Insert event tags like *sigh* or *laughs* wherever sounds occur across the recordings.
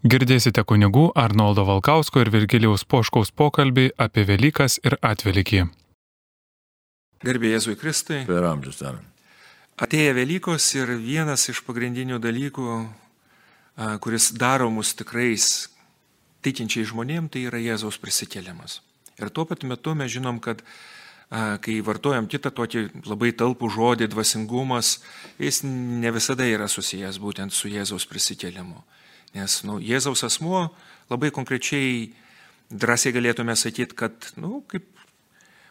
Girdėsite kunigų Arnoldo Valkausko ir Virgilijaus Poškaus pokalbį apie Velykas ir Atvelykį. Garbė Jėzui Kristui. Per amžius ten. Atėję Velykos ir vienas iš pagrindinių dalykų, kuris daro mus tikrais tikinčiai žmonėm, tai yra Jėzaus prisikėlimas. Ir tuo pat metu mes žinom, kad kai vartojam kitą tokį labai talpų žodį dvasingumas, jis ne visada yra susijęs būtent su Jėzaus prisikėlimu. Nes nu, Jėzaus asmuo labai konkrečiai drąsiai galėtume sakyti, kad, nu, kaip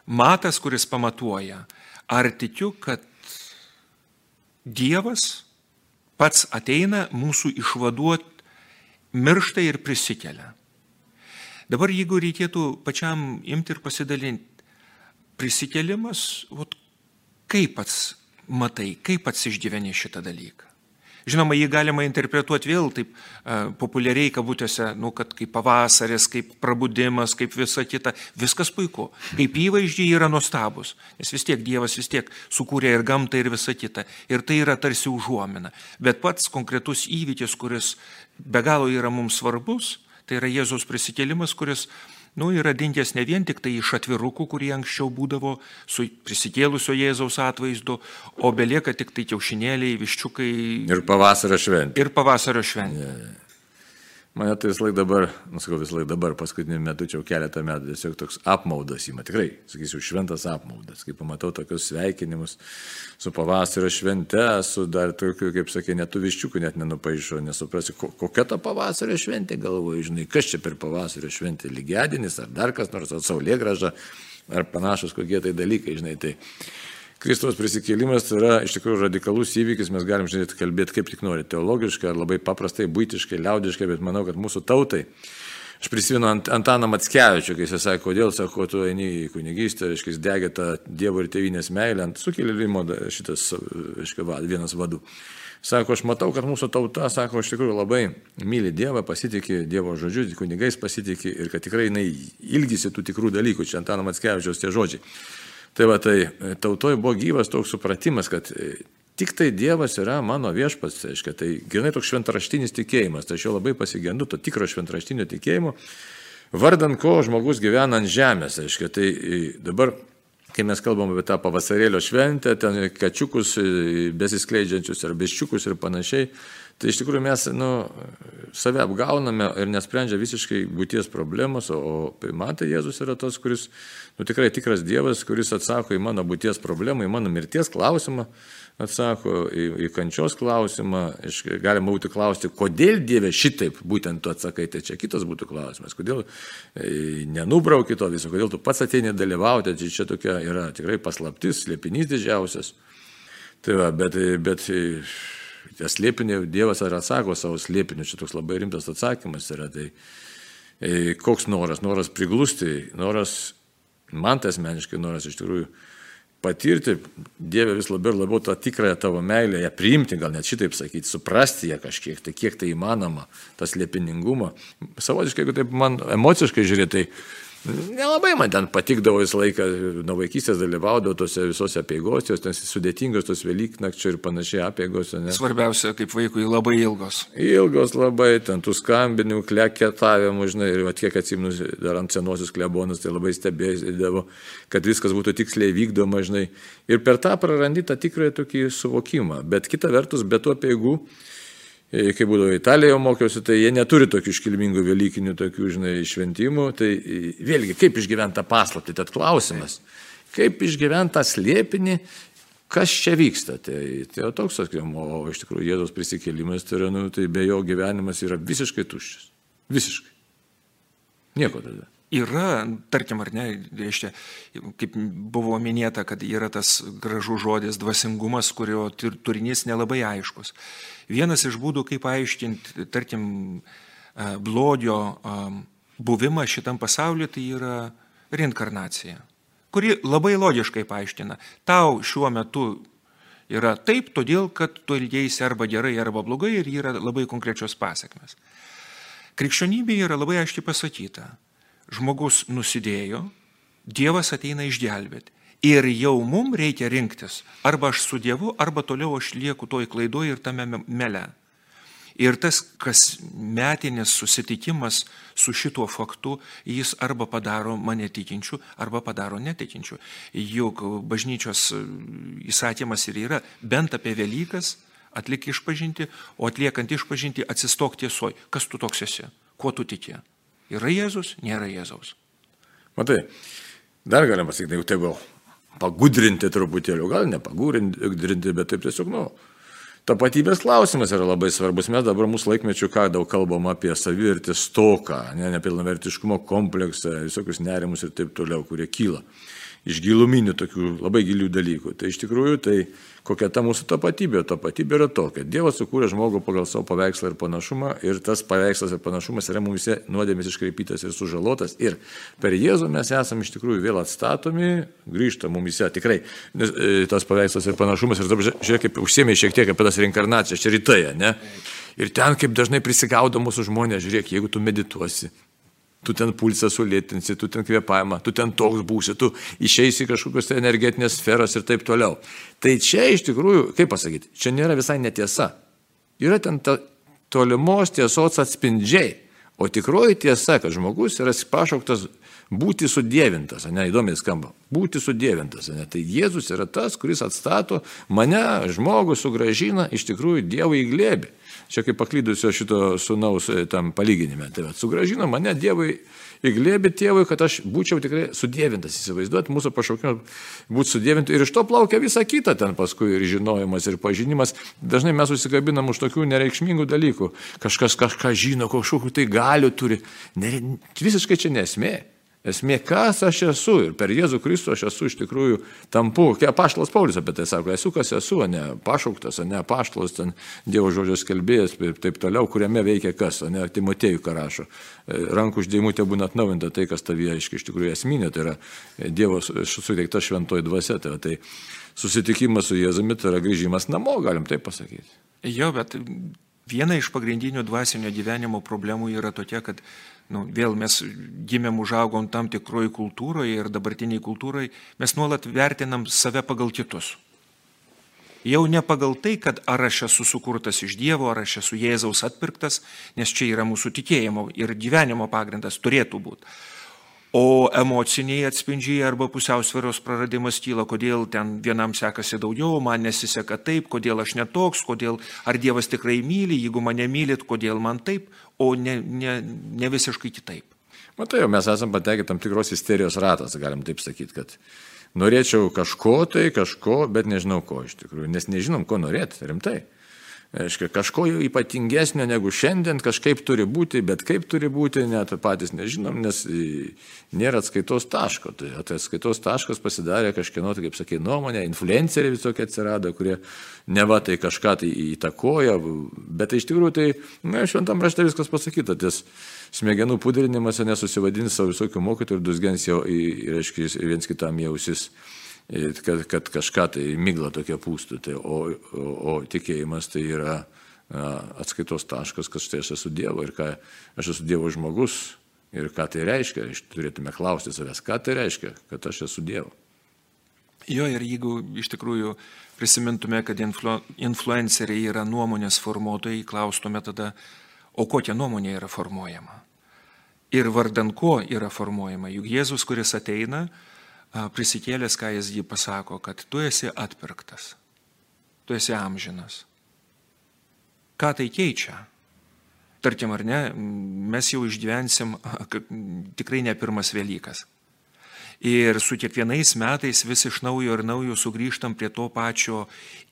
matas, kuris pamatuoja, ar tikiu, kad Dievas pats ateina mūsų išvaduoti, miršta ir prisikelia. Dabar jeigu reikėtų pačiam imti ir pasidalinti, prisikelimas, vat, kaip pats matai, kaip pats išgyveni šitą dalyką. Žinoma, jį galima interpretuoti vėl taip uh, populiariai kabutėse, nu, kad kaip pavasaris, kaip prabudimas, kaip visa kita. Viskas puiku. Kaip įvaizdžiai yra nuostabus. Nes vis tiek Dievas vis tiek sukūrė ir gamtą ir visa kita. Ir tai yra tarsi užuomina. Bet pats konkretus įvykis, kuris be galo yra mums svarbus, tai yra Jėzaus prisikėlimas, kuris nu, yra dingęs ne vien tik tai iš atvirukų, kurie anksčiau būdavo su prisikėlusio Jėzaus atvaizdu, o belieka tik tai kiaušinėliai, viščiukai. Ir pavasario šventė. Ir pavasario šventė. Yeah. Mane tai vis laik dabar, nusakau vis laik dabar, paskutiniu metu čia jau keletą metų tiesiog toks apmaudas įma, tikrai, sakysiu, šventas apmaudas, kai pamatau tokius sveikinimus su pavasario švente, su dar tokiu, kaip sakė, netų viščiukų net nenupaišo, nesuprasi, kokia ta pavasario šventė, galvoju, žinai, kas čia per pavasario šventė, lygiadienis ar dar kas nors, ar saulė graža, ar panašus kokie tai dalykai, žinai, tai Kristaus prisikėlimas yra iš tikrųjų radikalus įvykis, mes galim žiūrėti, kalbėti kaip tik nori, teologiškai ar labai paprastai, būtiškai, liaudiškai, bet manau, kad mūsų tautai, aš prisimenu Ant, Antaną Matskevičių, kai jis sakė, kodėl, sako, tu eini į kunigystę, reiškia, jis degė tą Dievo ir tėvynės meilę ant sukėlimo šitas, reiškia, vienas vadų. Sako, aš matau, kad mūsų tauta, sako, iš tikrųjų labai myli Dievą, pasitikė Dievo žodžiu, kunigais pasitikė ir kad tikrai jinai ilgisi tų tikrų dalykų. Čia Antano Matskevičiaus tie žodžiai. Tai va, tai e, tautoje buvo gyvas toks supratimas, kad e, tik tai Dievas yra mano viešpats, tai aiškiai, tai grinai toks šventaraštinis tikėjimas, tai aš jo labai pasigendu to tikro šventaraštinio tikėjimo, vardan ko žmogus gyvena ant žemės, aiškiai, tai e, dabar kai mes kalbam apie tą pavasarėlio šventę, ten kačiukus besiskleidžiančius ar beščiukus ir panašiai, Tai iš tikrųjų mes nu, save apgauname ir nesprendžia visiškai būties problemos, o man tai Jėzus yra tas, kuris nu, tikrai tikras Dievas, kuris atsako į mano būties problemą, į mano mirties klausimą, atsako į, į kančios klausimą. Iš, galima būtų klausti, kodėl Dieve šitaip būtent tu atsakai, tai čia kitas būtų klausimas, kodėl e, nenubrauki to viso, kodėl tu pats ateini dalyvauti, tai čia tokia yra tikrai paslaptis, slėpinys didžiausias. Tai va, bet, bet slėpinį Dievas ar atsako savo slėpiniu, čia toks labai rimtas atsakymas yra. Tai e, koks noras? Noras priglusti, noras, man tai asmeniškai noras iš tikrųjų patirti Dievę vis labiau ir labiau tą tikrąją tavo meilę, ją priimti, gal net šitaip sakyti, suprasti ją kažkiek, tai kiek tai įmanoma, tas liepiningumą. Savotiškai, jeigu taip man emociškai žiūrėti, tai Nelabai man ten patikdavo visą laiką, nuo vaikystės dalyvaudavau tose visose apėgose, jos ten sudėtingos, tos Velyknakčio ir panašiai apėgos. Ne? Svarbiausia, kaip vaikui, labai ilgos. Ilgos labai, ten tų skambinių, kleketavimų, žinai, ir kiek atsimnu, dar ant senosios klebonus, tai labai stebėdavo, kad viskas būtų tiksliai vykdoma, žinai. Ir per tą prarandi tą tikrąjį tokį suvokimą. Bet kita vertus, be to apėgų, E, kai būdavo Italijoje mokiausi, tai jie neturi tokių iškilmingų Velykinių, tokių, žinai, šventimų. Tai e, vėlgi, kaip išgyventi tą paslaptį, tad klausimas, kaip išgyventi tą slėpinį, kas čia vyksta. Tai, tai toks, sakykim, o iš tikrųjų Jėzaus prisikėlimas, tai, yra, nu, tai be jo gyvenimas yra visiškai tuščias. Visiškai. Nieko tada. Yra, tarkim, ar ne, reiškia, kaip buvo minėta, kad yra tas gražus žodis dvasingumas, kurio turinys nelabai aiškus. Vienas iš būdų, kaip aiškinti, tarkim, blogio buvimą šitam pasauliu, tai yra reinkarnacija, kuri labai logiškai paaiškina. Tau šiuo metu yra taip, todėl kad tu ilgėsi arba gerai, arba blogai ir yra labai konkrečios pasiekmes. Krikščionybėje yra labai aiškiai pasakyta. Žmogus nusidėjo, Dievas ateina išgelbėti. Ir jau mums reikia rinktis, arba aš su Dievu, arba toliau aš lieku toj klaidoj ir tame mele. Ir tas kasmetinis susitikimas su šituo faktu, jis arba padaro mane tikinčiu, arba padaro netikinčiu. Juk bažnyčios įsakymas ir yra bent apie Velykas atlik išpažinti, o atliekant išpažinti atsistok tiesoj. Kas tu toks esi? Kuo tu tiki? Yra Jėzus, nėra Jėzaus. Matai, dar galima pasakyti, jeigu tai gal pagudrinti truputėlį, gal ne pagudrinti, bet taip tiesiog, nu, Tapatybės klausimas yra labai svarbus. Mes dabar mūsų laikmečių ką daug kalbam apie savivertės stoką, ne, nepilnavertiškumo kompleksą, visokius nerimus ir taip toliau, kurie kyla iš giluminių tokių labai gilių dalykų. Tai iš tikrųjų, tai kokia ta mūsų tapatybė? Tapatybė yra tokia. Dievas sukūrė žmogų pagal savo paveikslą ir panašumą ir tas paveikslas ir panašumas yra mums nuodėmės iškreipytas ir sužalotas. Ir per Jėzų mes esame iš tikrųjų vėl atstatomi, grįžta mums tikrai nes, e, tas paveikslas ir panašumas. Ir dabar žiūrėk, kaip užsiemė šiek tiek apie tas reinkarnacijas, čia rytai, ne? Ir ten kaip dažnai prisigaudo mūsų žmonės, žiūrėk, jeigu tu medituosi, tu ten pulsą sulėtinsi, tu ten kvėpavimą, tu ten toks būsi, tu išeisi kažkokios tai energetinės sferos ir taip toliau. Tai čia iš tikrųjų, kaip pasakyti, čia nėra visai netiesa. Yra ten ta tolimos tiesos atspindžiai. O tikroji tiesa, kad žmogus yra pašauktas būti sudėvintas, ne, įdomiai skamba, būti sudėvintas, ne, tai Jėzus yra tas, kuris atstato mane, žmogų sugražina iš tikrųjų Dievo į glėbį čia kaip paklydusio šito sunaus e, tam palyginime. Tai va, sugražino mane Dievui į glėbį tėvui, kad aš būčiau tikrai sudėvintas, įsivaizduot, mūsų pašaukimas būti sudėvinti. Ir iš to plaukia visa kita ten paskui ir žinojimas, ir pažinimas. Dažnai mes susikabinam už tokių nereikšmingų dalykų. Kažkas kažką žino, kažkokiu tai galiu turi. Ne, visiškai čia nesmė. Esmė, kas aš esu ir per Jėzų Kristų aš esu iš tikrųjų tampu, kaip paštas Paulius apie tai sako, esu kas esu, ne pašauktas, ne paštas, ten Dievo žodžio skelbėjas ir taip toliau, kuriame veikia kas, ne Timotėjų karašo. E, rankų uždėjimų te būna atnaujinta tai, kas tavyje iš tikrųjų esminė, tai yra Dievo suteikta šventoji dvasia. Tai, tai susitikimas su Jėzumi tai yra grįžimas namo, galim taip pasakyti. Jo, bet viena iš pagrindinių dvasinio gyvenimo problemų yra tokia, kad nu, vėl mes gimėm užaugom tam tikroji kultūroje ir dabartiniai kultūroje, mes nuolat vertinam save pagal kitus. Jau ne pagal tai, kad ar aš esu sukurtas iš Dievo, ar aš esu Jėzaus atpirktas, nes čia yra mūsų tikėjimo ir gyvenimo pagrindas turėtų būti O emociniai atspindžiai arba pusiausvėros praradimas kyla, kodėl ten vienam sekasi daugiau, man nesiseka taip, kodėl aš netoks, kodėl ar Dievas tikrai myli, jeigu mane mylit, kodėl man taip, o ne, ne, ne visiškai kitaip. Matai, mes esame patekę tam tikros isterijos ratas, galim taip sakyti, kad norėčiau kažko tai, kažko, bet nežinau ko iš tikrųjų, nes nežinom, ko norėti, rimtai. Aiškia, kažko ypatingesnio negu šiandien kažkaip turi būti, bet kaip turi būti, net patys nežinom, nes nėra atskaitos taško. Tai, tai atskaitos taškas pasidarė kažkieno, tai kaip sakė, nuomonė, influenceriai visokie atsirado, kurie neva tai kažką tai įtakoja, bet tai iš tikrųjų tai, na, šventam rašte viskas pasakyta, ties smegenų pudrinimas nesusivadins savo visokių mokytojų ir dusgens jau, reiškia, viens kitam jausis kad, kad kažką tai mygla tokia pūstų. Tai, o, o, o tikėjimas tai yra atskaitos taškas, kad štai aš esu Dievo ir ką aš esu Dievo žmogus ir ką tai reiškia. Iš turėtume klausti savęs, ką tai reiškia, kad aš esu Dievo. Jo, ir jeigu iš tikrųjų prisimintume, kad influ, influenceriai yra nuomonės formuotojai, klaustume tada, o kokia nuomonė yra formuojama. Ir vardan ko yra formuojama. Juk Jėzus, kuris ateina, prisikėlęs, ką jis jį pasako, kad tu esi atpirktas, tu esi amžinas. Ką tai keičia? Tarkim, ar ne, mes jau išgyvensim tikrai ne pirmas Velykas. Ir su kiekvienais metais vis iš naujo ir naujo sugrįžtam prie to pačio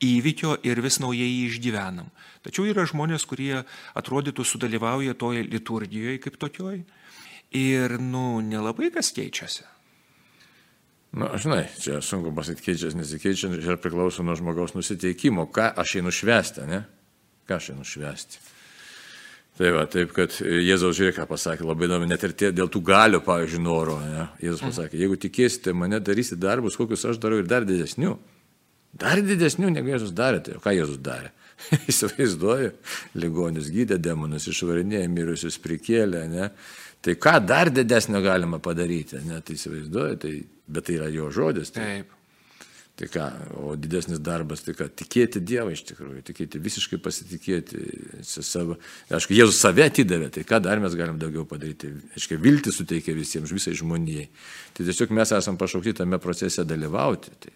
įvykio ir vis naujai jį išgyvenam. Tačiau yra žmonės, kurie atrodytų sudalyvauja toje liturgijoje kaip tokioj ir, nu, nelabai kas keičiasi. Na, žinai, čia sunku pasakyti, keičiasi, nesikeičia, čia priklauso nuo žmogaus nusiteikimo, ką aš einu švęsti, ne? Ką aš einu švęsti. Tai va, taip, kad Jėzaus žiūrėk, ką pasakė, labai įdomu, net ir tie, dėl tų galių, pavyzdžiui, noro, ne? Jėzus mhm. pasakė, jeigu tikėsite mane, darysite darbus, kokius aš darau ir dar didesnių. Dar didesnių, negu Jėzus darė. Tai ką Jėzus darė? *laughs* Įsivaizduoju, ligonius gydė, demonus išvarinėjo, mirusius prikėlė, ne? Tai ką dar didesnio galima padaryti, net įsivaizduoju, tai, bet tai yra jo žodis. Tai. Taip. Tai ką, o didesnis darbas, tai ką, tikėti Dievą iš tikrųjų, tikėti visiškai pasitikėti savo. Aišku, Jėzus save atidavė, tai ką dar mes galim daugiau padaryti? Aišku, viltį suteikia visiems, visai žmonijai. Tai tiesiog mes esam pašaukti tame procese dalyvauti. Tai.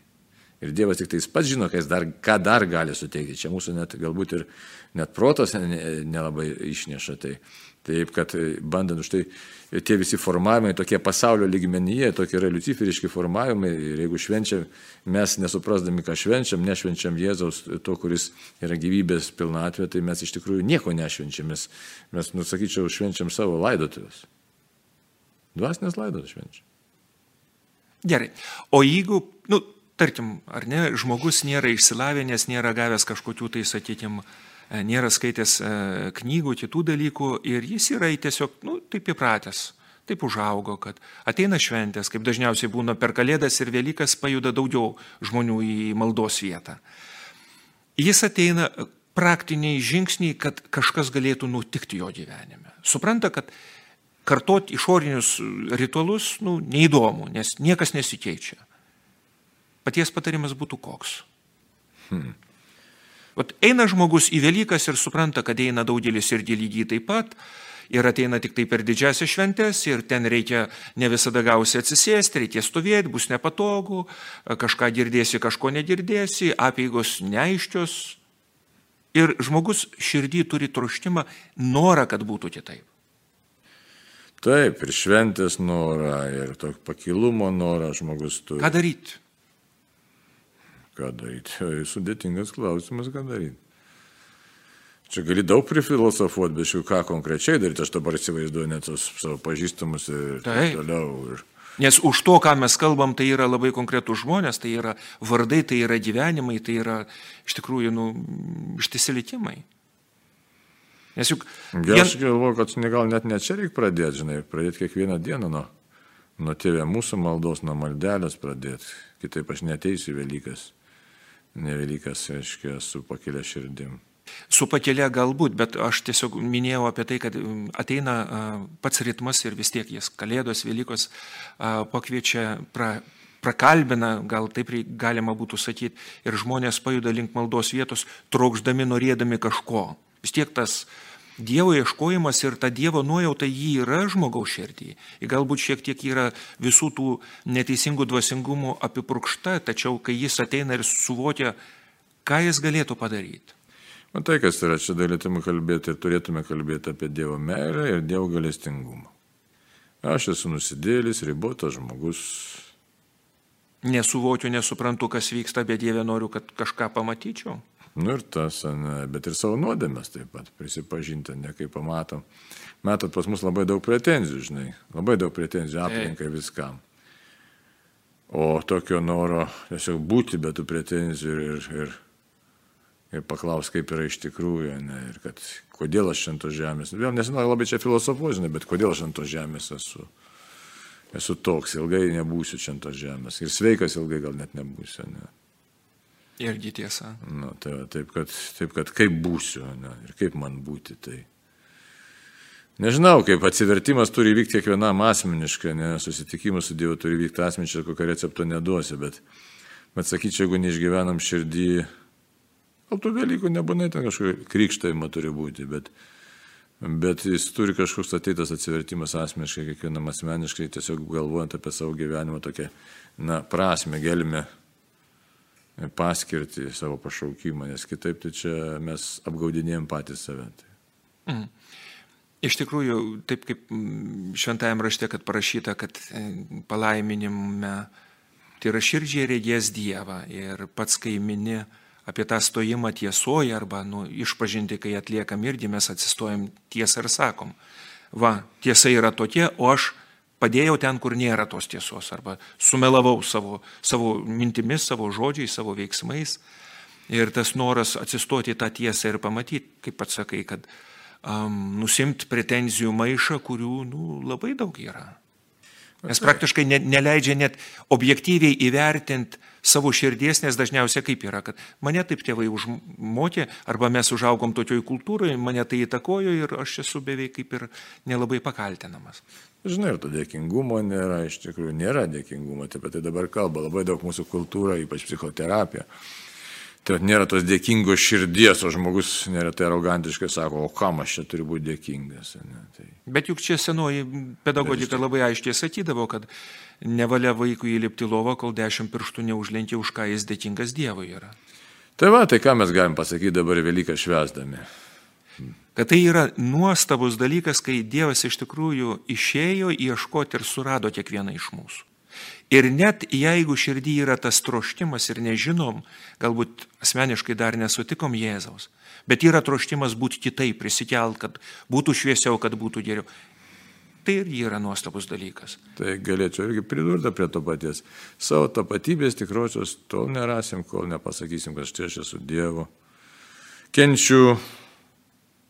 Ir Dievas tik tai jis pats žino, dar, ką dar gali suteikti. Čia mūsų net galbūt ir net protas nelabai išneša. Tai, taip, kad bandant už tai tie visi formavimai, tokie pasaulio lygmenyje, tokie yra luciferiški formavimai ir jeigu švenčiam, mes nesuprasdami, ką švenčiam, nešvenčiam Jėzaus, to, kuris yra gyvybės pilnatvė, tai mes iš tikrųjų nieko nešvenčiam, mes, mes nusakyčiau, švenčiam savo laidotuvės. Dvasinės laidotuvės švenčiam. Gerai. O jeigu, nu, tarkim, ar ne, žmogus nėra išsilavinęs, nėra gavęs kažkokių tai, sakykime, nėra skaitęs e, knygų, kitų dalykų ir jis yra tiesiog, nu, taip įpratęs, taip užaugo, kad ateina šventės, kaip dažniausiai būna per Kalėdas ir Velykas pajuda daugiau žmonių į maldos vietą. Jis ateina praktiniai žingsniai, kad kažkas galėtų nutikti jo gyvenime. Supranta, kad kartoti išorinius ritualus, nu, neįdomu, nes niekas nesikeičia. Paties patarimas būtų koks. Hmm. Vat eina žmogus į Velykas ir supranta, kad eina daugelis irgi lygiai taip pat. Ir ateina tik tai per didžiasias šventės ir ten reikia ne visada gausi atsisėsti, reikia stovėti, bus nepatogu, kažką girdėsi, kažko negirdėsi, apėgos neaiškios. Ir žmogus širdį turi troštimą, norą, kad būtų kitaip. Taip, ir šventės norą, ir tokio pakilumo norą žmogus turi. Ką daryti? Ką daryti? Sudėtingas klausimas, ką daryti. Čia gali daug prifilosofuoti, bet šių ką konkrečiai daryti, aš dabar įsivaizduoju net tos savo pažįstamus ir taip toliau. Ir... Nes už to, ką mes kalbam, tai yra labai konkretų žmonės, tai yra vardai, tai yra gyvenimai, tai yra iš tikrųjų nu, ištisi likimai. Nes juk... Vien... Aš galvoju, kad gal net ne čia reikia pradėti, žinai, pradėti kiekvieną dieną nuo, nuo tėvė mūsų maldos, nuo maldelės pradėti. Kitaip aš neteisiu Velykas ne Velykas, reiškia, su pakelia širdim. Su pakelia galbūt, bet aš tiesiog minėjau apie tai, kad mm, ateina pats ritmas ir vis tiek jis Kalėdos, Velykos pakviečia, pra, prakalbina, gal taip galima būtų sakyti, ir žmonės pajuda link maldos vietos, trokšdami, norėdami kažko. Vis tiek tas uh, Dievo ieškojimas ir ta Dievo nuojauta jį yra žmogaus širdį. Ir galbūt šiek tiek yra visų tų neteisingų dvasingumų apipurkšta, tačiau kai jis ateina ir suvokia, ką jis galėtų padaryti. Matai, kas yra, čia galėtume kalbėti ir turėtume kalbėti apie Dievo meilę ir Dievo galestingumą. Aš esu nusidėlis, ribotas žmogus. Nesuvokiu, nesuprantu, kas vyksta, bet Dieve noriu, kad kažką pamatyčiau. Nu ir tas, ne, bet ir savo nuodėmės taip pat prisipažinti, ne kaip pamatom. Metat pas mus labai daug pretenzijų, žinai, labai daug pretenzijų aplinkai viskam. O tokio noro tiesiog būti be tų pretenzijų ir, ir, ir, paklaus, kaip yra iš tikrųjų, ne, ir kad kodėl aš ant tos žemės. Vėl nesinau labai čia filosofuožinai, bet kodėl aš ant tos žemės esu. Esu toks, ilgai nebūsiu čia ant tos žemės. Ir sveikas ilgai gal net nebūsiu. Ne. Irgi tiesa. Na, tai, taip, kad, taip, kad kaip būsiu ne, ir kaip man būti. Tai. Nežinau, kaip atsivertimas turi vykti kiekvienam asmeniškai, ne, susitikimas su Dievu turi vykti asmeniškai, kokio recepto neduosi, bet, bet sakyčiau, jeigu neišgyvenam širdį, gal tų dalykų nebūnai ten kažkokio krikštajimo turi būti, bet, bet jis turi kažkoks ateitas atsivertimas asmeniškai, kiekvienam asmeniškai, tiesiog galvojant apie savo gyvenimą tokią, na, prasme, gelmę paskirti savo pašaukimą, nes kitaip tai čia mes apgaudinėjom patys save. Mm. Iš tikrųjų, taip kaip mm, šventajame rašte, kad parašyta, kad e, palaiminime tai yra širdžiai regės Dievą ir pats kai mini apie tą stojimą tiesoje arba nu, išpažinti, kai atliekam irgi mes atsistojam tiesą ir sakom, va, tiesa yra tokia, o aš padėjau ten, kur nėra tos tiesos, arba sumelavau savo, savo mintimis, savo žodžiais, savo veiksmais. Ir tas noras atsistoti tą tiesą ir pamatyti, kaip pats sakai, kad um, nusimti pretenzijų maišą, kurių nu, labai daug yra. Nes praktiškai ne, neleidžia net objektyviai įvertinti savo širdies, nes dažniausiai kaip yra, kad mane taip tėvai užmokė, arba mes užaugom tokioj kultūroje, mane tai įtakojo ir aš esu beveik kaip ir nelabai pakaltinamas. Žinai, ir to dėkingumo nėra, iš tikrųjų nėra dėkingumo, taip pat tai dabar kalba labai daug mūsų kultūra, ypač psichoterapija. Tai nėra tos dėkingos širdies, o žmogus neretai arogantiškai sako, o kam aš čia turiu būti dėkingas. Ne? Tai... Bet juk čia senoji pedagogika labai aiškiai sakydavo, kad nevalia vaikui įlipti lovą, kol dešimt pirštų neužlenkė, už ką jis dėkingas Dievui yra. Tai va, tai ką mes galim pasakyti dabar Velyką švesdami. Kad tai yra nuostabus dalykas, kai Dievas iš tikrųjų išėjo ieškoti ir surado kiekvieną iš mūsų. Ir net jeigu širdį yra tas troštimas ir nežinom, galbūt asmeniškai dar nesutikom Jėzaus, bet yra troštimas būti kitaip, prisikelt, kad būtų šviesiau, kad būtų geriau. Tai ir yra nuostabus dalykas. Tai galėčiau irgi pridurti prie to paties. Savo tapatybės tikrosios tol nerasim, kol nepasakysim, kad štai aš esu Dievo. Kenčiu,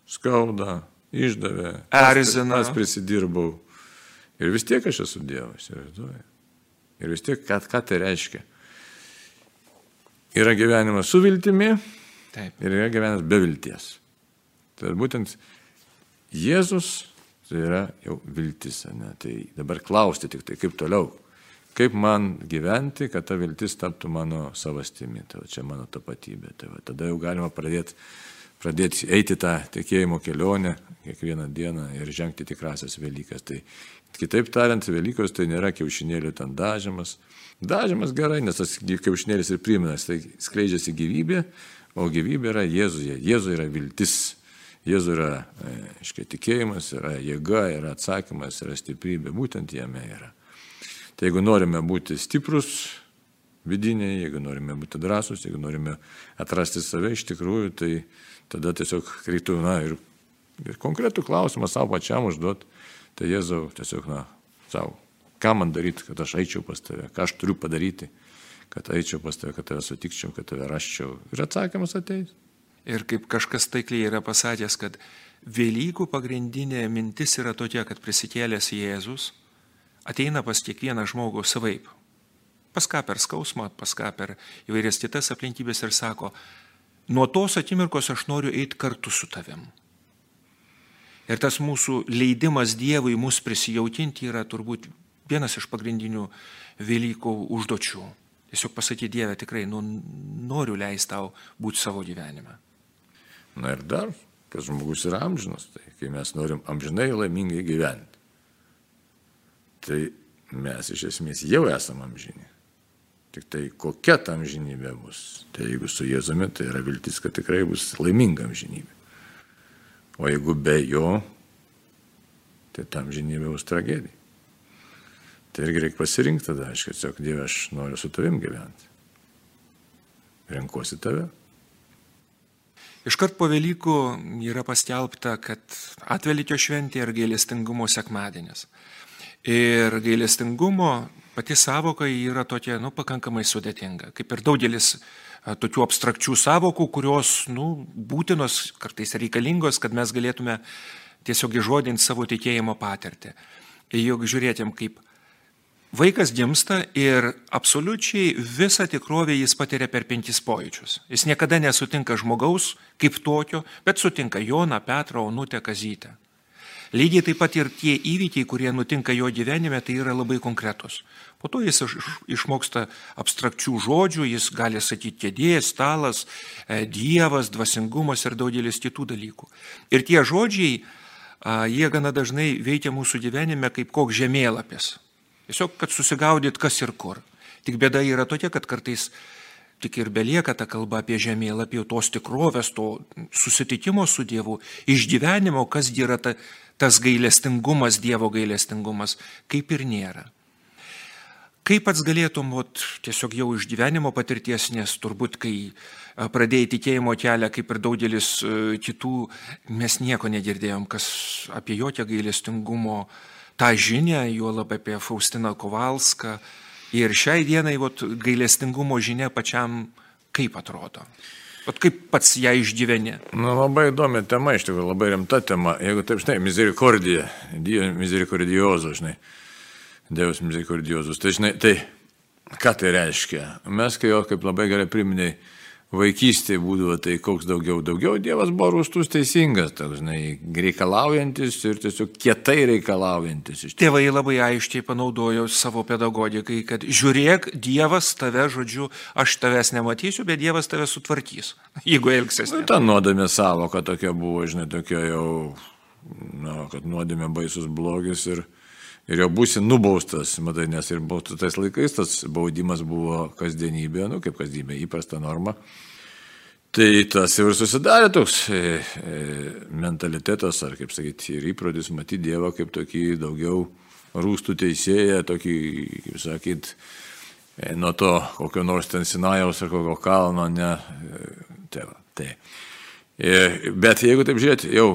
skauda, išdavė, erzina. Aš prisidirbau. Ir vis tiek aš esu Dievas, įsivaizduoju. Ir vis tiek, ką, ką tai reiškia? Yra gyvenimas su viltimi Taip. ir yra gyvenimas be vilties. Tai būtent Jėzus tai yra jau viltis. Ne? Tai dabar klausti tik tai, kaip toliau. Kaip man gyventi, kad ta viltis taptų mano savastimi. Tai va, čia mano tapatybė. Tai va, tada jau galima pradėti pradėti eiti tą tikėjimo kelionę kiekvieną dieną ir žengti tikrasias Velykas. Tai kitaip tariant, Velykos tai nėra kiaušinėlių ten dažymas. Dažymas gerai, nes tas kiaušinėlis ir primena, tai skleidžiasi gyvybė, o gyvybė yra Jėzuje. Jėzuje yra viltis. Jėzuje yra, aiškiai, tikėjimas, yra jėga, yra atsakymas, yra stiprybė, būtent jame yra. Tai jeigu norime būti stiprus, vidiniai, jeigu norime būti drąsus, jeigu norime atrasti save iš tikrųjų, tai tada tiesiog reiktų, na, ir, ir konkretų klausimą savo pačiam užduoti, tai Jėzau, tiesiog, na, savo, ką man daryti, kad aš eičiau pas tave, ką aš turiu padaryti, kad eičiau pas tave, kad tave sutikčiau, kad tave raščiau. Ir atsakymas ateis. Ir kaip kažkas taikliai yra pasakęs, kad Velykų pagrindinė mintis yra tokia, kad prisikėlęs Jėzus ateina pas kiekvieną žmogų savaip. Pas ką per skausmą, pas ką per įvairias kitas aplinkybės ir sako, nuo tos akimirkos aš noriu eiti kartu su tavim. Ir tas mūsų leidimas Dievui mus prisijautinti yra turbūt vienas iš pagrindinių Velykų užduočių. Tiesiog pasakyti Dievę tikrai, nu, noriu leisti tau būti savo gyvenime. Na ir dar, kad žmogus yra amžinas, tai kai mes norim amžinai laimingai gyventi, tai mes iš esmės jau esame amžini. Tik tai kokia ta amžinybė bus. Tai jeigu su Jėzumi, tai yra viltis, kad tikrai bus laiminga amžinybė. O jeigu be jo, tai ta amžinybė bus tragedija. Tai irgi reikia pasirinkti tada, aš tiesiog Dieve, aš noriu su tavim gyventi. Renkuosi tave. Iškart po Velykų yra paskelbta, kad atvelykio šventė ir gailestingumo sekmadienis. Ir gailestingumo pati savoka yra tokia, nu, pakankamai sudėtinga. Kaip ir daugelis tokių abstrakčių savokų, kurios, nu, būtinos, kartais reikalingos, kad mes galėtume tiesiog įžodinti savo tikėjimo patirtį. Ir juk žiūrėtėm, kaip Vaikas gimsta ir absoliučiai visą tikrovę jis patiria per penkis pojūčius. Jis niekada nesutinka žmogaus kaip tokio, bet sutinka Joną, Petrą, Onutę, Kazytę. Lygiai taip pat ir tie įvykiai, kurie nutinka jo gyvenime, tai yra labai konkretus. Po to jis išmoksta abstrakčių žodžių, jis gali sakyti kėdė, stalas, e, dievas, dvasingumas ir daugelis kitų dalykų. Ir tie žodžiai, jie gana dažnai veikia mūsų gyvenime kaip koks žemėlapis. Tiesiog, kad susigaudyt kas ir kur. Tik bėda yra tokia, kad kartais tik ir belieka ta kalba apie žemėlapį, tos tikrovės, to susitikimo su Dievu, išgyvenimo, kas yra ta, tas gailestingumas, Dievo gailestingumas, kaip ir nėra. Kaip pats galėtum, ot, tiesiog jau iš gyvenimo patirties, nes turbūt, kai pradėjai tikėjimo kelią, kaip ir daugelis kitų, mes nieko negirdėjom, kas apie jokią gailestingumo uh, tą žinią, juolab apie Faustiną Kovalską. Ir šiai dienai vat, gailestingumo žinia pačiam kaip atrodo. Vat kaip pats ją išgyveni? Na, labai įdomi tema, iš tikrųjų, labai rimta tema. Jeigu taip, žinai, misericordija, Dio misericordiozo, žinai. Dievas misericordiozus. Tai žinai, tai ką tai reiškia? Mes, kai jo, kaip labai gerai priminėjai, vaikystėje būdavo, tai koks daugiau, daugiau Dievas buvo rūstus teisingas, toks, žinai, reikalaujantis ir tiesiog kietai reikalaujantis. Tėvai labai aiškiai panaudojo savo pedagogikai, kad žiūrėk, Dievas tave, žodžiu, aš tavęs nematysiu, bet Dievas tave sutvarkys, *laughs* jeigu elgsies. Nu, ta nuodėmė savoka tokia buvo, žinai, tokia jau, na, kad nuodėmė baisus blogis ir ir jau būsi nubaustas, matai, nes ir tais laikais tas baudimas buvo kasdienybė, nu kaip kasdienybė, įprasta norma. Tai tas ir susidarė toks e, e, mentalitetas, ar kaip sakyti, ir įprodis matyti Dievą kaip tokį daugiau rūstų teisėją, tokį, kaip sakyt, e, nuo to kokio nors ten Sinajaus ar kokio kalno, ne. Tai va, tai. Bet jeigu taip žiūrėti, jau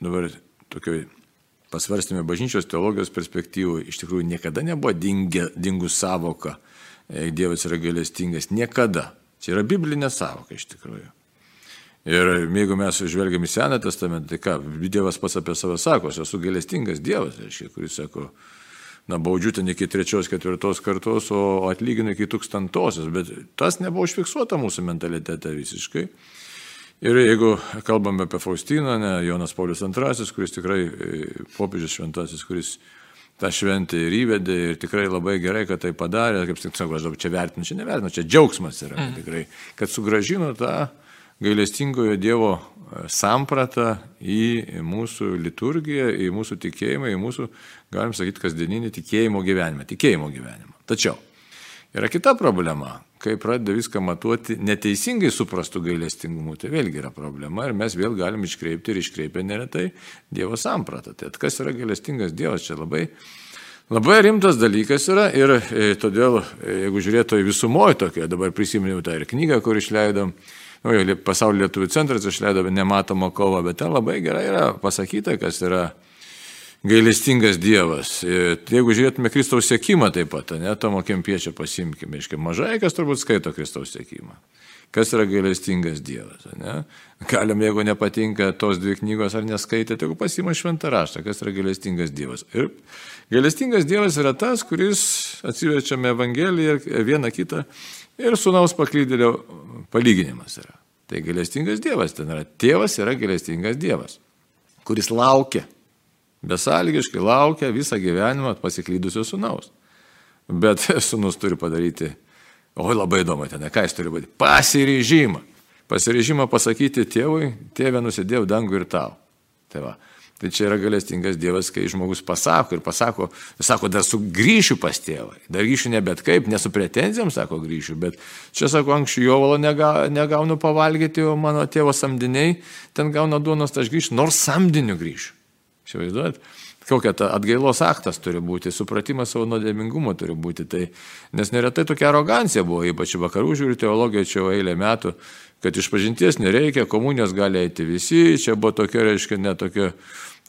dabar tokioj pasvarstėme bažnyčios teologijos perspektyvų, iš tikrųjų niekada nebuvo dingė, dingus savoka, e, Dievas yra gailestingas. Niekada. Čia yra biblinė savoka iš tikrųjų. Ir jeigu mes žvelgiam į Seną testamentą, tai ką, Dievas pats apie save sako, aš esu gailestingas Dievas, reiškia, kuris sako, na, baudžiu ten iki trečios, ketvirtos kartos, o atlyginu iki tūkstantosios, bet tas nebuvo užfiksuota mūsų mentalitete visiškai. Ir jeigu kalbame apie Faustiną, ne, Jonas Paulius II, kuris tikrai e, popiežius šventasis, kuris tą šventę ir įvedė ir tikrai labai gerai, kad tai padarė, kaip sakau, aš dabar čia vertinu, čia nevertinu, čia džiaugsmas yra mm. tikrai, kad sugražino tą gailestingojo Dievo e, sampratą į mūsų liturgiją, į mūsų tikėjimą, į mūsų, galim sakyti, kasdieninį tikėjimo gyvenimą, tikėjimo gyvenimą. Tačiau yra kita problema, kai pradeda viską matuoti neteisingai suprastų gailestingumu, tai vėlgi yra problema ir mes vėl galim iškreipti ir iškreipę neretai Dievo sampratą. Tai kas yra gailestingas Dievas, čia labai, labai rimtas dalykas yra ir e, todėl, e, jeigu žiūrėtų į visumoje tokia, dabar prisiminiau tą ir knygą, kur išleidom, nu, pasaulio lietuvių centras išleido nematomą kovą, bet ten labai gerai yra pasakyta, kas yra gailestingas Dievas. Ir jeigu žiūrėtume Kristaus sėkimą taip pat, ne, Tomo Kempiečio pasimkime, iškai mažai kas turbūt skaito Kristaus sėkimą. Kas yra gailestingas Dievas? Ne? Galim, jeigu nepatinka tos dvi knygos ar neskaitė, tai pasima šventą raštą, kas yra gailestingas Dievas. Ir gailestingas Dievas yra tas, kuris atsiverčiame Evangeliją vieną kitą ir sunaus paklydėlio palyginimas yra. Tai gailestingas Dievas ten yra. Tėvas yra gailestingas Dievas, kuris laukia besalgiškai laukia visą gyvenimą pasiklydusio sunaus. Bet *laughs* sunus turi padaryti, oi labai įdomu ten, ką jis turi padaryti, pasiryžimą. Pasiryžimą pasakyti tėvui, tėvė nusidėjau dangų ir tau. Tai, va. tai čia yra galestingas Dievas, kai žmogus pasako ir pasako, sako, dar sugrįšiu pas tėvą. Dar grįšiu ne bet kaip, ne su pretenzijom, sako, grįšiu, bet čia, sako, anksčiau jovalo nega, negaunu pavalgyti, o mano tėvo samdiniai ten gauna duonos, tai aš grįšiu, nors samdiniu grįšiu. Įsivaizduojat, kokia ta atgailos aktas turi būti, supratimas savo nuodėmingumo turi būti. Tai, nes neretai tokia arogancija buvo, ypač vakarų žiūrių teologija čia eilę metų, kad iš pažinties nereikia, komunijos gali eiti visi, čia buvo tokia, reiškia, netokia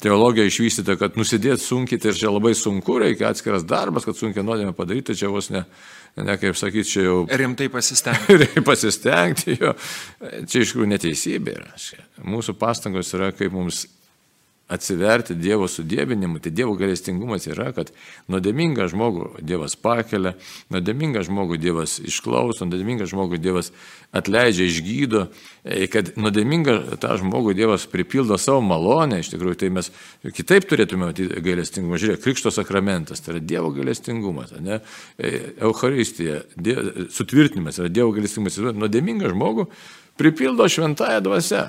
teologija išvystyta, kad nusidėti sunkiai, tai čia labai sunku, reikia atskiras darbas, kad sunkiai nuodėmę padaryti, čia vos ne, ne kaip sakyti, čia jau... Rimtai pasistengti. *laughs* pasistengti, jo. Čia iš tikrųjų neteisybė yra. Mūsų pastangos yra, kaip mums atsiverti Dievo sudėbinimu, tai Dievo galestingumas yra, kad nuodėmingą žmogų Dievas pakelia, nuodėmingą žmogų Dievas išklauso, nuodėmingą žmogų Dievas atleidžia, išgydo, e, kad nuodėmingą tą žmogų Dievas pripildo savo malonę, iš tikrųjų tai mes kitaip turėtume matyti gailestingumą. Žiūrėk, Krikšto sakramentas, tai yra Dievo gailestingumas, ne? Euharistija, dievo, sutvirtinimas yra Dievo gailestingumas, nuodėmingą žmogų pripildo šventąją dvasę.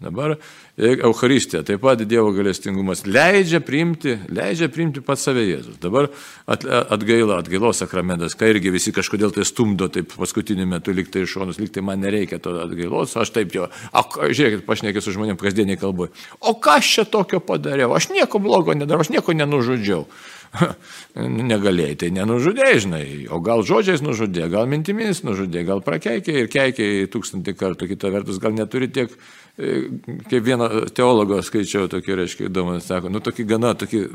Dabar Euharistija, taip pat Dievo galestingumas leidžia priimti, leidžia priimti pats save Jėzus. Dabar atgaila, atgailos sakramentas, kai irgi visi kažkodėl tai stumdo, taip paskutiniu metu liktai iš šonus, liktai man nereikia to atgailos, aš taip jo, a, žiūrėkit, pašnekė su žmonėm kasdieniai kalboje, o ką aš čia tokio padariau, aš nieko blogo nedarau, aš nieko nenužudžiau. *laughs* Negalėjai, tai nenužudėjai, žinai, o gal žodžiais nužudė, gal mintimis nužudė, gal prakeikė ir keikė tūkstantį kartų, kita vertus gal neturi tiek kaip vieno teologo skaičiau tokį, reiškia, įdomu, sako, nu tokį gana, tokį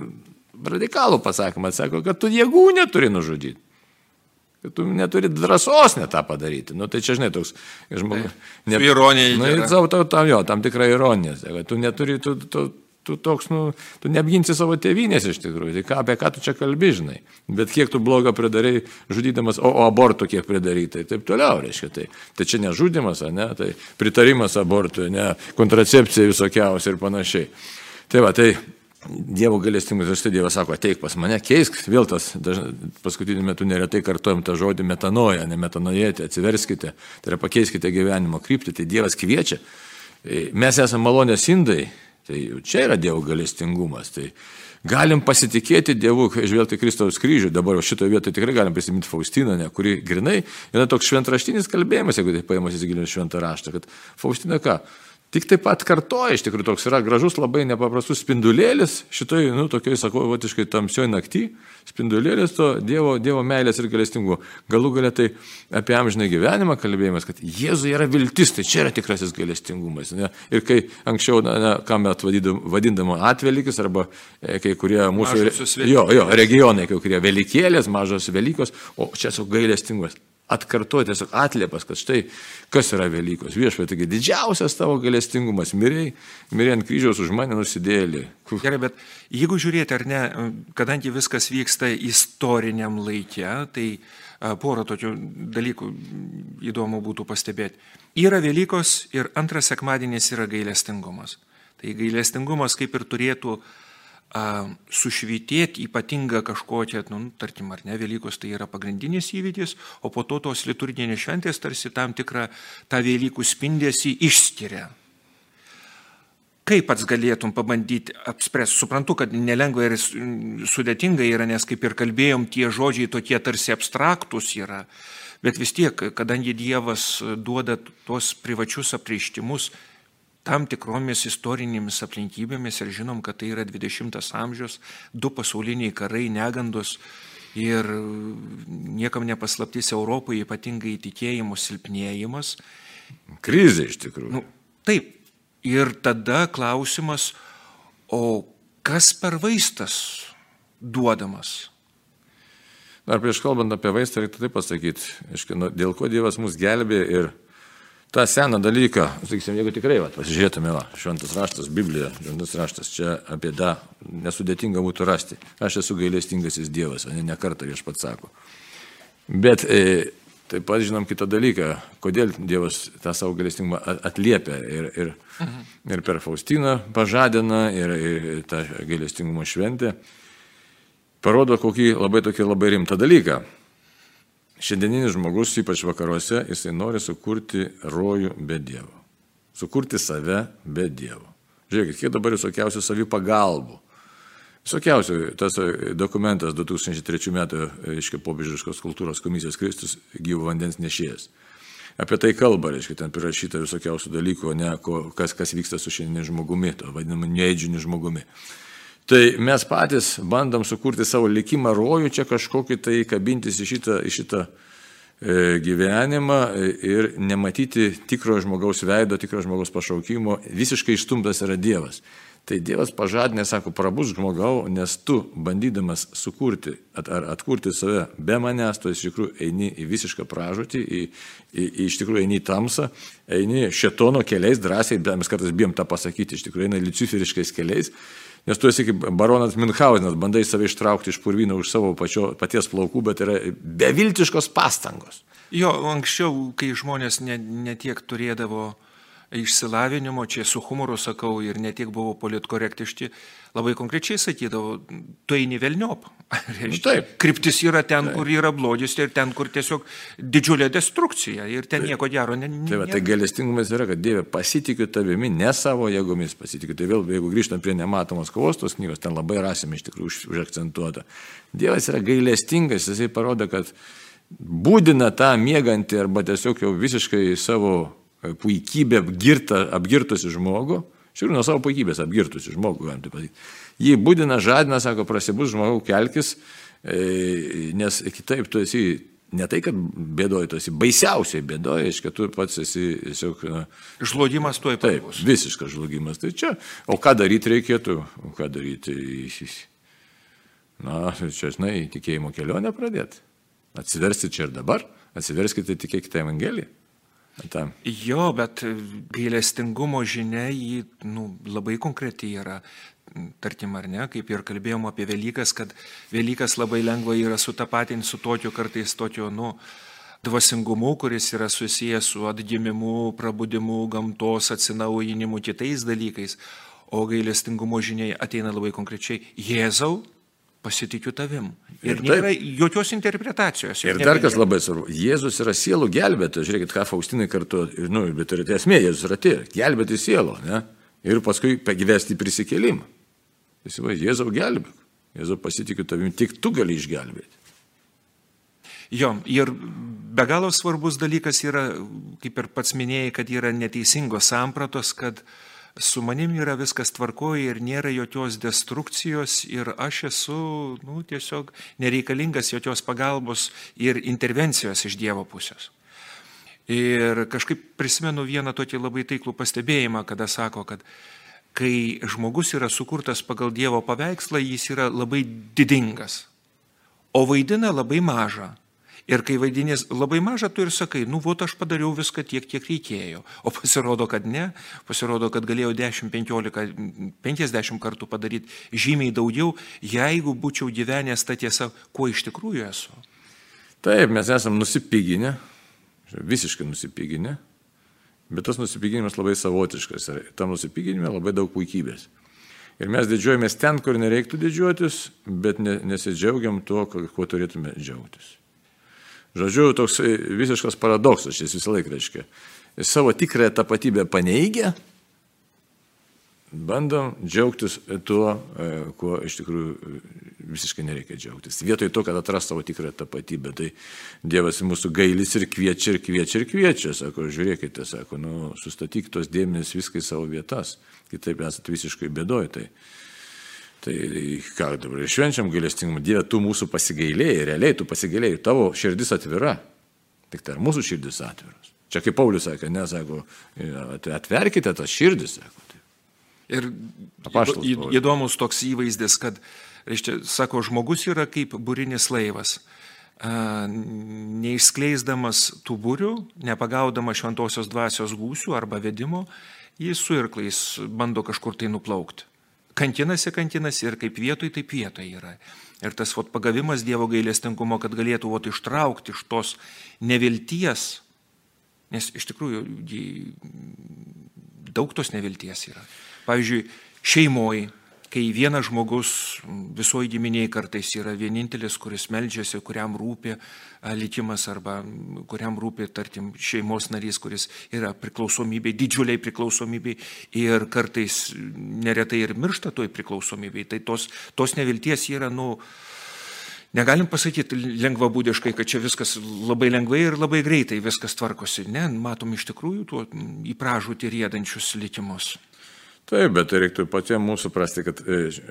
radikalų pasakymą, sako, kad tu jėgų neturi nužudyti. Kad tu neturi drąsos net tą padaryti. Nu, tai čia, žinai, toks žmogus. Ne, ironija. Nu, savo, tam, tam, jo, tam tikra ironija. Kad tu neturi, tu, tu, tu toks, nu, tu neapginsi savo tėvynės iš tikrųjų. Tai ką, apie ką tu čia kalbi, žinai. Bet kiek tu blogo pridarai, žudydamas, o, o abortų kiek pridarai, tai taip toliau, reiškia. Tai, tai čia nežudimas, ne, tai pritarimas abortui, ne, kontracepcija visokiausia ir panašiai. Tai va, tai Dievo galestingus ir štai Dievas sako, ateik pas mane, keisk, vėl tas, paskutiniu metu neretai kartuojam tą žodį metanoja, ne metanojėti, atsiverskite, tai yra pakeiskite gyvenimo kryptį, tai Dievas kviečia. Mes esame malonės indai, Tai čia yra Dievo galestingumas. Tai galim pasitikėti Dievu, žvelgti Kristaus kryžių. Dabar šitoje vietoje tikrai galim prisiminti Faustiną, ne, kuri grinai yra toks šventraštinis kalbėjimas, jeigu tai paėmus įsigilinti šventą raštą, kad Faustina ką? Tik taip pat kartoja, iš tikrųjų toks yra gražus, labai nepaprastus spindulėlis, šitoj, nu, tokioj, sakau, votiškai tamsioj naktį, spindulėlis to Dievo, Dievo meilės ir galestingumo. Galų galia tai apie amžinai gyvenimą kalbėjimas, kad Jėzui yra viltis, tai čia yra tikrasis galestingumas. Ne? Ir kai anksčiau, na, na, ką mes vadindama atvelykis, arba e, kai kurie mūsų jo, jo, regionai, kai kurie velikėlės, mažos Velykos, o čia su galestingumas atkartoja tiesiog atliepas, kad štai kas yra Velykos. Viešpai, taigi didžiausias tavo galestingumas, miriai, miriai ant kryžiaus už mane nusidėlį. Gerai, bet jeigu žiūrėti ar ne, kadangi viskas vyksta istoriniam laikė, tai porą tokių dalykų įdomu būtų pastebėti. Yra Velykos ir antras sekmadienis yra gailestingumas. Tai gailestingumas kaip ir turėtų uh, sušvitėti ypatingą kažkokią, nu, tarkim, ar ne, Velykos tai yra pagrindinis įvykis, o po to tos liturginės šventės tarsi tam tikrą tą Velykų spindėsi išskiria. Kaip pats galėtum pabandyti apspręsti? Suprantu, kad nelengva ir sudėtinga yra, nes kaip ir kalbėjom, tie žodžiai tokie tarsi abstraktus yra, bet vis tiek, kadangi Dievas duoda tuos privačius apreištimus, tam tikromis istorinėmis aplinkybėmis ir žinom, kad tai yra 20 amžius, du pasauliniai karai, negandos ir niekam nepaslaptys Europoje ypatingai tikėjimo silpnėjimas. Krizė iš tikrųjų. Nu, taip. Ir tada klausimas, o kas per vaistas duodamas? Dar prieš kalbant apie vaistą, reikia taip pasakyti, aiškiai, dėl ko Dievas mus gelbė ir tą seną dalyką, sakysim, jeigu tikrai va, pasižiūrėtume, va, šventas raštas, Biblija, šventas raštas, čia apie tą nesudėtingą būtų rasti. Aš esu gailestingasis Dievas, o ne nekartą vieš pats sako. Bet e, taip pat žinom kitą dalyką, kodėl Dievas tą savo gailestingumą atliepia ir, ir, mhm. ir per Faustiną pažadina ir, ir tą gailestingumo šventę. Parodo kokį labai tokį labai rimtą dalyką. Šiandieninis žmogus, ypač vakaruose, jisai nori sukurti rojų be Dievo. Sukurti save be Dievo. Žiūrėkit, kiek dabar visokiausių savipagalbų. Visokiausių, tas dokumentas 2003 metų, reiškia, popiežiškos kultūros komisijos Kristus gyvo vandens nešėjas. Apie tai kalba, reiškia, ten prirašyta visokiausių dalykų, ne, ko, kas, kas vyksta su šiandieniu žmogumi, to vadinamu neįdžiniu žmogumi. Tai mes patys bandom sukurti savo likimą rojų, čia kažkokį tai kabintis į šitą, į šitą e, gyvenimą ir nematyti tikro žmogaus veido, tikro žmogaus pašaukimo, visiškai išstumtas yra Dievas. Tai Dievas pažadinė, sako, prabus žmogau, nes tu, bandydamas sukurti ar atkurti save be manęs, tu iš tikrųjų eini į visišką pražūtį, į, į, į iš tikrųjų eini į tamsą, eini šetono keliais, drąsiai, mes kartais bijom tą pasakyti, iš tikrųjų eini luciferiškais keliais Nes tu esi kaip baronas Minhausenas, bandai save ištraukti iš purvyno už savo pačio, paties plaukų, bet yra beviltiškos pastangos. Jo, anksčiau, kai žmonės netiek ne turėdavo išsilavinimo, čia su humoru sakau, ir netiek buvo politkorektiški, labai konkrečiai sakydavo, tu eini velniop. *laughs* Nu, taip. Kryptis yra ten, taip. kur yra blogis ir ten, kur tiesiog didžiulė destrukcija ir ten taip. nieko gero ne, ne, tai, va, tai galestingumas yra, kad Dieve pasitikiu tavimi, ne savo jėgomis pasitikiu. Tai vėl, jeigu grįžtam prie nematomos kovos tos knygos, ten labai rasime iš tikrųjų už, užakcentuota. Dievas yra gailestingas, jisai parodo, kad būdina tą mėgantį arba tiesiog jau visiškai savo puikybę apgirtą, apgirtusi žmogų, žiūrėjau nuo savo puikybės apgirtusi žmogų, galim taip pasakyti. Jį būdina, žadina, sako, prasibus žmogau, kelkis, e, nes kitaip tu esi ne tai, kad bėdoji, tu esi baisiausiai bėdoji, iš kad tu pats esi tiesiog... Žlugimas tuoj pat. Taip, visiškas žlugimas. Tai čia, o ką daryti reikėtų, o ką daryti, na, čia, žinai, tikėjimo kelionę pradėti. Atsiversti čia ir dabar, atsiverskite, tikėkite Evangeliją. Tam. Jo, bet gailestingumo žinia jį nu, labai konkreti yra. Tarkim, ar ne, kaip ir kalbėjom apie Velykas, kad Velykas labai lengva yra sutapatinti su tokiu kartais tokiu, nu, dvasingumu, kuris yra susijęs su atgimimu, prabudimu, gamtos atsinaujinimu, kitais dalykais. O gailestingumo žiniai ateina labai konkrečiai Jėzau, pasitikiu tavim. Ir, ir nėra taip, jokios interpretacijos. Ir dar kas labai svarbu, Jėzus yra sielų gelbėtojas, žiūrėkit, ką Faustinai kartu, nu, bet ir esmė, Jėzus yra tie, gelbėti sielų, ne? Ir paskui pagyvesti prisikėlimą. Įsivaizduoju, Jėzau gelbėk, Jėzau pasitikiu tavim, tik tu gali išgelbėti. Jo, ir be galo svarbus dalykas yra, kaip ir pats minėjai, kad yra neteisingos sampratos, kad uh, su manim yra viskas tvarkoja ir nėra jokios destrukcijos ir aš esu nu, tiesiog nereikalingas jokios pagalbos ir intervencijos iš Dievo pusės. Ir kažkaip prisimenu vieną tokį labai taiklų pastebėjimą, kada sako, kad kai žmogus yra sukurtas pagal Dievo paveikslą, jis yra labai didingas, o vaidina labai mažą. Ir kai vaidinės labai mažą, tu ir sakai, nu, vot aš padariau viską tiek, kiek reikėjo. O pasirodo, kad ne, pasirodo, kad galėjau 10, 15, 50 kartų padaryti žymiai daugiau, jeigu būčiau gyvenęs tą tiesą, kuo iš tikrųjų esu. Taip, mes esame nusipiginę, visiškai nusipiginę, bet tas nusipiginimas labai savotiškas ir tam nusipiginime labai daug puikybės. Ir mes didžiuojamės ten, kur nereiktų didžiuotis, bet nesidžiaugiam tuo, kuo turėtume džiaugtis. Žodžiu, toks visiškas paradoksas šis visą laiką reiškia. Savo tikrąją tapatybę paneigia, bandom džiaugtis tuo, e, kuo iš tikrųjų visiškai nereikia džiaugtis. Vietoj to, kad atras savo tikrąją tapatybę, tai Dievas mūsų gailis ir kviečia, ir kviečia, ir kviečia. Sako, žiūrėkite, sako, nu, sustatyk tos dėmenys viskai savo vietas, kitaip esate visiškai bėdoj. Tai Tai ką dabar švenčiam gailestingumą, Dieve, tu mūsų pasigailėjai, realiai tu pasigailėjai, tavo širdis atvira. Tik tai ar mūsų širdis atviras? Čia kaip Paulius sakė, ne, sako, atverkite tas širdis, sako. Tai. Ir Apaštalas, įdomus toks įvaizdis, kad, reiškia, sako, žmogus yra kaip būrinis laivas. Neišskleisdamas tų būrių, nepagaudamas šventosios dvasios gūsių arba vedimo, jis su irklais bando kažkur tai nuplaukti kankinasi, kankinasi ir kaip vietoj, taip vietoj yra. Ir tas vat, pagavimas Dievo gailestingumo, kad galėtų vat, ištraukti iš tos nevilties, nes iš tikrųjų daug tos nevilties yra. Pavyzdžiui, šeimoji kai vienas žmogus visoji giminiai kartais yra vienintelis, kuris melžiasi, kuriam rūpi likimas arba kuriam rūpi, tarkim, šeimos narys, kuris yra priklausomybė, didžiuliai priklausomybė ir kartais neretai ir miršta toj priklausomybei. Tai tos, tos nevilties yra, nu, Negalim pasakyti lengvabūdiškai, kad čia viskas labai lengvai ir labai greitai viskas tvarkosi. Ne, matom iš tikrųjų tuo į pražūtį rėdančius likimus. Taip, bet tai reiktų patiems mūsų suprasti, kad,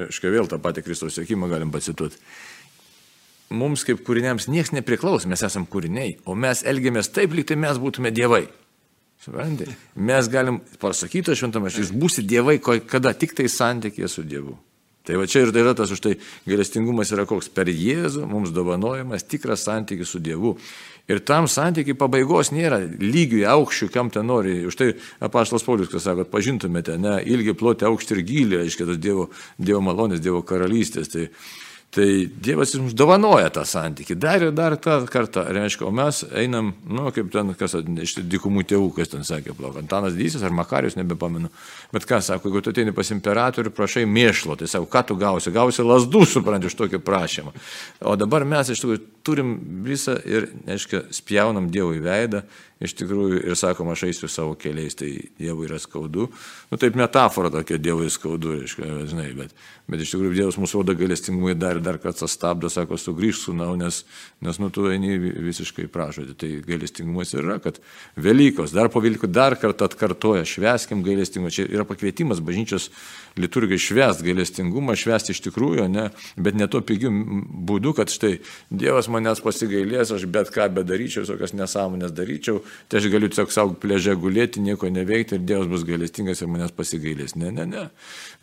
aiškiai, vėl tą patį Kristaus sėkimą galim pacituoti. Mums kaip kūriniams niekas nepriklauso, mes esame kūriniai, o mes elgiamės taip, lyg tai mes būtume dievai. Suprantate? Mes galim pasakyti šventame, jūs būsite dievai, kada tik tai santykėje su Dievu. Tai va čia ir tai yra tas už tai gailestingumas yra koks per Jėzų mums dovanojamas tikras santykis su Dievu. Ir tam santykiai pabaigos nėra lygių aukščių, kam ten nori. Už tai apaštalas Paulius, kas sako, pažintumėte, ne, ilgi ploti aukštį ir gilį, reiškia, tas Dievo, dievo malonės, Dievo karalystės. Tai, tai Dievas mums dovanoja tą santykį. Dar ir dar tą kartą, reiškia, o mes einam, nu, kaip ten, kas iš dikumų tėvų, kas ten sakė, plauk, Antanas Dysis ar Makarius, nebepamenu. Bet ką sako, jeigu tu ateini pas imperatorių, prašai mėšlo, tai sako, ką tu gausi? Gausi lasdų, supranti, iš tokio prašymą. O dabar mes iš tikrųjų turim visą ir, aiškiai, spjaunam Dievui veidą iš tikrųjų ir sakom, aš eisiu savo keliais, tai Dievui yra skaudu. Nu, taip metafora tokia Dievui skaudu, reiškia, žinai, bet, bet iš tikrųjų Dievas mūsų rodo galestingumui dar ir dar kartą stabdo, sako, sugrįžk su nau, nes, nes nu tu eini visiškai pražodį. Tai galestingumas yra, kad Velykos, dar po Velykų dar kartą atkartoja, šveskim gailestingumą. Čia yra pakvietimas bažnyčios liturgiai švest gailestingumą, švest iš tikrųjų, ne, bet ne to pigiu būdu, kad štai Dievas manęs pasigailės, aš bet ką bedaryčiau, tokias nesąmonės daryčiau, tai aš galiu tiesiog savo pležę gulėti, nieko neveikti ir Dievas bus gailestingas ir manęs pasigailės. Ne, ne, ne.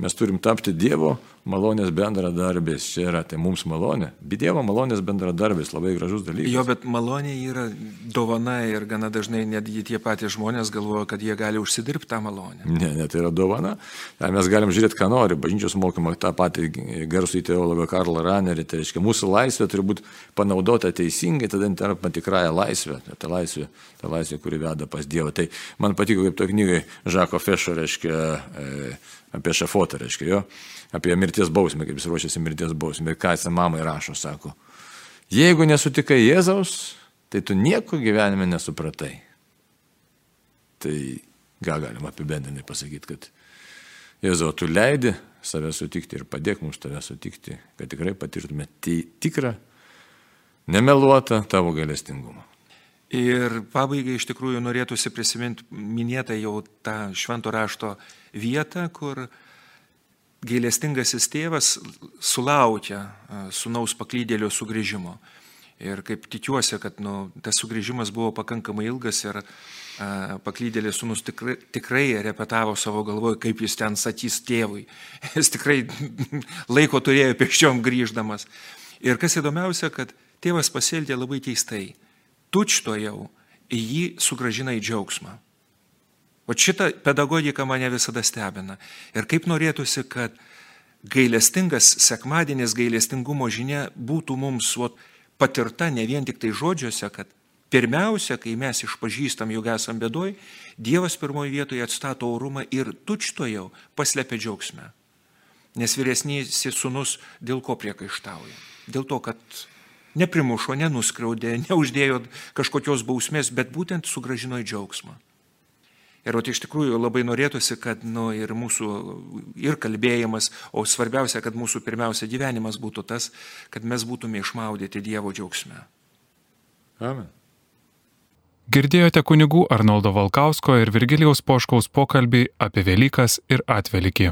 Mes turim tapti Dievo malonės bendradarbis čia yra, tai mums malonė. Bet Dievo malonės bendradarbis labai gražus dalykas. Jo, bet malonė yra dovana ir gana dažnai netgi tie patys žmonės galvoja, kad jie gali užsidirbti tą malonę. Ne, ne, tai yra dovana. Mes galim žiūrėti, ką nori. Bažnyčios mokymą tą patį garsų į teologą Karlą Ranerį. Tai reiškia, mūsų laisvė turi būti panaudota teisingai, tada tampa tikrąją laisvę. Ta laisvė, ta laisvė, kuri veda pas Dievą. Tai man patiko, kaip to knygai Žako Fešo, reiškia, e, apie šefotą, reiškia, jo, apie mirties bausmę, kaip jis ruošiasi mirties bausmę. Ir ką jis mamai rašo, sako, jeigu nesutikai Jėzaus, tai tu nieko gyvenime nesupratai. Tai ką galima apibendrinti pasakyti, kad Jėzau, tu leidi save sutikti ir padėk mums tave sutikti, kad tikrai patirtume tikrą, nemeluotą tavo galestingumą. Ir pabaigai iš tikrųjų norėtųsi prisiminti minėtą jau tą švento rašto vietą, kur gailestingasis tėvas sulaukia sunaus paklydėlio sugrįžimo. Ir kaip tikiuosi, kad nu, tas sugrįžimas buvo pakankamai ilgas ir a, paklydėlės sunus tikrai, tikrai repetavo savo galvoje, kaip jis ten satys tėvui. *laughs* Jis tikrai laiko turėjo pėsčiom grįždamas. Ir kas įdomiausia, kad tėvas pasielgė labai keistai. Tučto jau jį sugražina į džiaugsmą. O šita pedagogika mane visada stebina. Ir kaip norėtųsi, kad gailestingas sekmadienis, gailestingumo žinia būtų mums ot, patirta ne vien tik tai žodžiuose, kad pirmiausia, kai mes išpažįstam, jog esam bedoj, Dievas pirmoje vietoje atstato orumą ir tučto jau paslėpia džiaugsmę. Nes vyresnysis sunus dėl ko priekaištauja? Dėl to, kad neprimušo, nenuskriaudė, neuždėjo kažkokios bausmės, bet būtent sugražino į džiaugsmą. Ir o tai iš tikrųjų labai norėtųsi, kad nu, ir mūsų ir kalbėjimas, o svarbiausia, kad mūsų pirmiausia gyvenimas būtų tas, kad mes būtume išmaudyti Dievo džiaugsme. Amen. Girdėjote kunigų Arnoldo Valkausko ir Virgilijaus Poškaus pokalbį apie Velykas ir atvelikį.